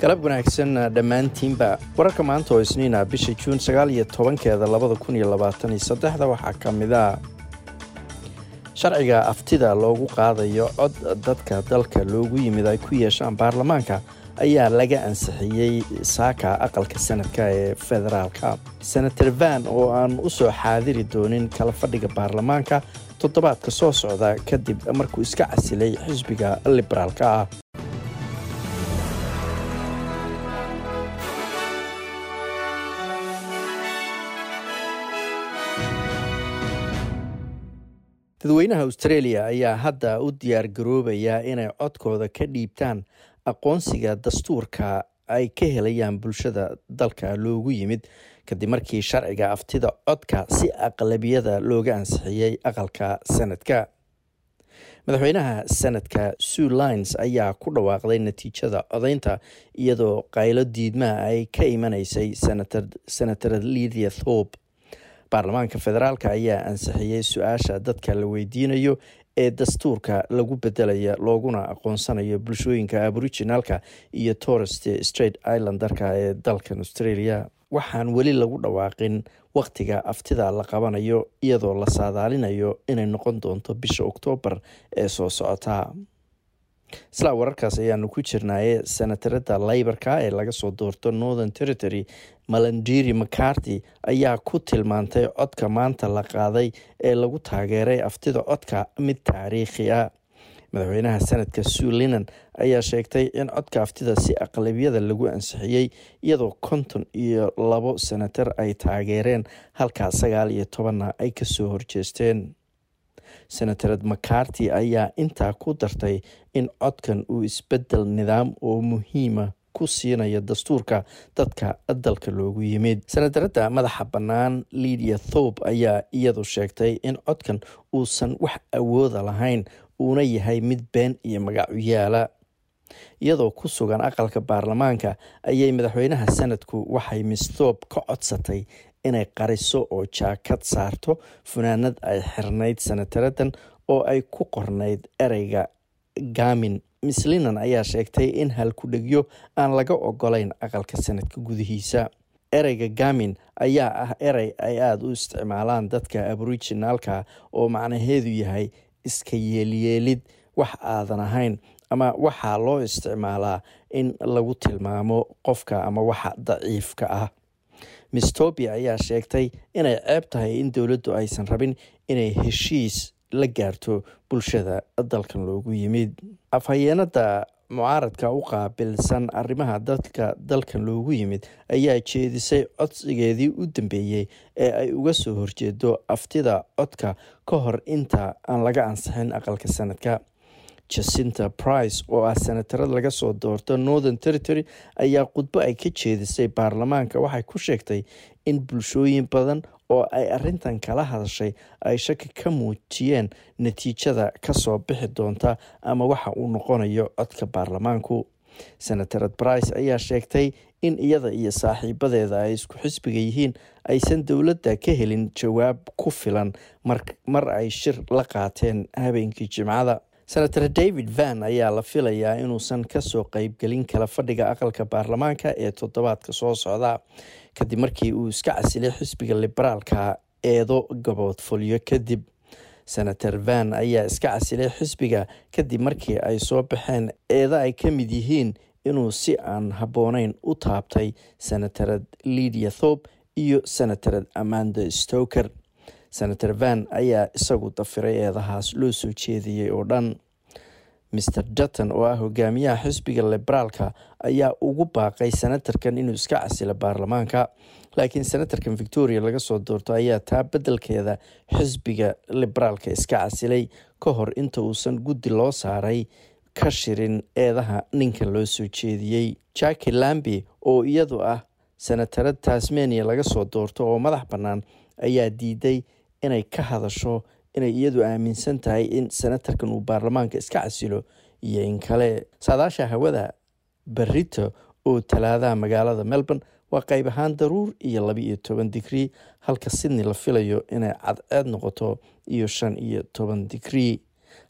galab wanaagsan dhammaantiinba wararka maanta oo isniina bisha juun sagaal tobankeeda labada kun iyo labaatan iyo saddexda waxaa ka mid a sharciga aftida loogu qaadayo cod dadka dalka loogu yimid ay ku yeeshaan baarlamaanka ayaa laga ansixiyey saaka aqalka sanadka ee federaalka. Senator van oo aan u soo xaadiri doonin kala fadhiga baarlamaanka toddobaadka soo socda kadib markuu iska casilay xisbiga liberaalka ah dadweynaha australia ayaa hadda u diyaar garoobaya inay codkooda ka dhiibtaan aqoonsiga dastuurka ay ka helayaan bulshada dalka loogu yimid. Kadib markii sharciga aftida codka si aqlabiyada looga ansixiyey aqalka sanadka madaxweynaha sanadka sue lines ayaa ku dhawaaqday natiijada codaynta iyadoo qaylo diidmaha ay ka imanaysay senator lidia thorpe baarlamaanka federaalk ayaa ansixiyey su'aasha dadka la weydiinayo ee dastuurka lagu bedelaya looguna aqoonsanayo bulshooyinka aboriginalka iyo torest straight islandarka ee dalkan australia. Waxaan weli lagu dhawaaqin wakhtiga aftida la qabanayo iyadoo la saadaalinayo inay noqon doonto bisha oktoobar ee soo socota islaa wararkaas ayaanu ku jirnaaye senatarada laybarka ee laga soo doorto northern territory. Malandiri macarty ayaa ku tilmaantay codka maanta la qaaday ee lagu taageeray aftida codka mid taariikhi ah. Madaxweynaha sanadka sulinan ayaa sheegtay in codka aftida si aqlabiyada lagu ansixiyey iyadoo konton iyo labo senatar ay taageereen halkaa sagaal iyo tobanna ay ka soo horjeesteen senatarad macarty ayaa intaa ku dartay in codkan uu isbeddel nidaam oo muhiima ku siinayo dastuurka dadka dalka loogu yimid. Senatarada madaxa bannaan lidia thorpe ayaa iyadu sheegtay in codkan uusan wax awooda lahayn uuna yahay mid been iyo magacuyaala iyadoo ku sugan aqalka baarlamaanka ayay madaxweynaha sanadku waxay miss thorpe ka codsatay inay qariso oo jaakad saarto funaanad ay xirnayd senataradan oo ay ku qornayd ereyga gamin miss linan ayaa sheegtay in halkudhegyo aan laga ogolayn aqalka sanadka gudihiisa. Ereyga gamin ayaa ah erey ay aada u isticmaalaan dadka aboriginaalka oo macnaheedu yahay iska yeelyeelid. Wax aadan ahayn ama waxaa loo isticmaalaa in lagu tilmaamo qofka ama waxa daciifka ah mistopia ayaa sheegtay inay ceeb tahay in dowladdu aysan rabin inay heshiis la gaarto bulshada dalkan loogu yimid. Afhayeenada mucaaradka u qaabilsan arrimaha dadka dalkan loogu yimid ayaa jeedisay codsigeedii u dambeeyey ee ay uga soo horjeedo aftida codka ka hor inta aan laga ansixin aqalka sanadka jacinta price oo ah senatarad laga soo doorto northern territory ayaa khudbo ay ka jeedisay baarlamaanka. Waxay ku sheegtay in bulshooyin badan oo ay arintan kala hadashay ay shaki ka muujiyeen natiijada ka soo bixi doonta ama waxa uu noqonayo codka baarlamaanku. Senatarad brice ayaa sheegtay in iyada iyo saaxiibadeeda ay isku xisbiga yihiin aysan dowladda ka helin jawaab ku filan mar ay shir la qaateen habeenkii jimcada senator david van ayaa la filayaa inuusan ka soo qeybgelin kala fadhiga aqalka baarlamaanka ee toddobaadka soo socda kadib markii uu iska casilay xisbiga liberaalka eedo gaboodfulyo kadib. Senator van ayaa iska casilay xisbiga kadib markii ay soo baxeen eeda ay ka mid yihiin inuu si aan habbooneyn u taabtay senatarad lidia thorpe iyo senatarad amanda stoker. Senator van ayaa isagu dafiray eedahaas loo soo jeediyey oo dhan mr dutton oo ah hogaamiyaha xisbiga liberaalka ayaa ugu baaqay senatarkan inuu iska casilo baarlamaanka. Laakiin senatarkan victoria laga soo doorto ayaa taa beddelkeeda xisbiga liberaalka iska casilay ka hor inta uusan guddi loo saaray ka shirin eedaha ninkan loo soo jeediyey jacki lambi oo iyadu ah senatarad tasmania laga soo doorto oo madax bannaan ayaa diiday inay ka hadasho inay iyadu aaminsan tahay in senatarkan uu baarlamaanka iska casilo iyo in kale. Saadaasha hawada berito oo talaadaha magaalada melbourne waa qayb ahaan daruur iyo laba iyo toban digrii halka sydney la filayo inay cadceed noqoto iyo shan iyo toban digrii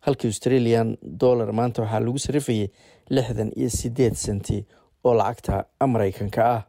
halka australian dollar maanta waxaa lagu sarifayay lixdan iyo sideed senti oo lacagta maraykanka ah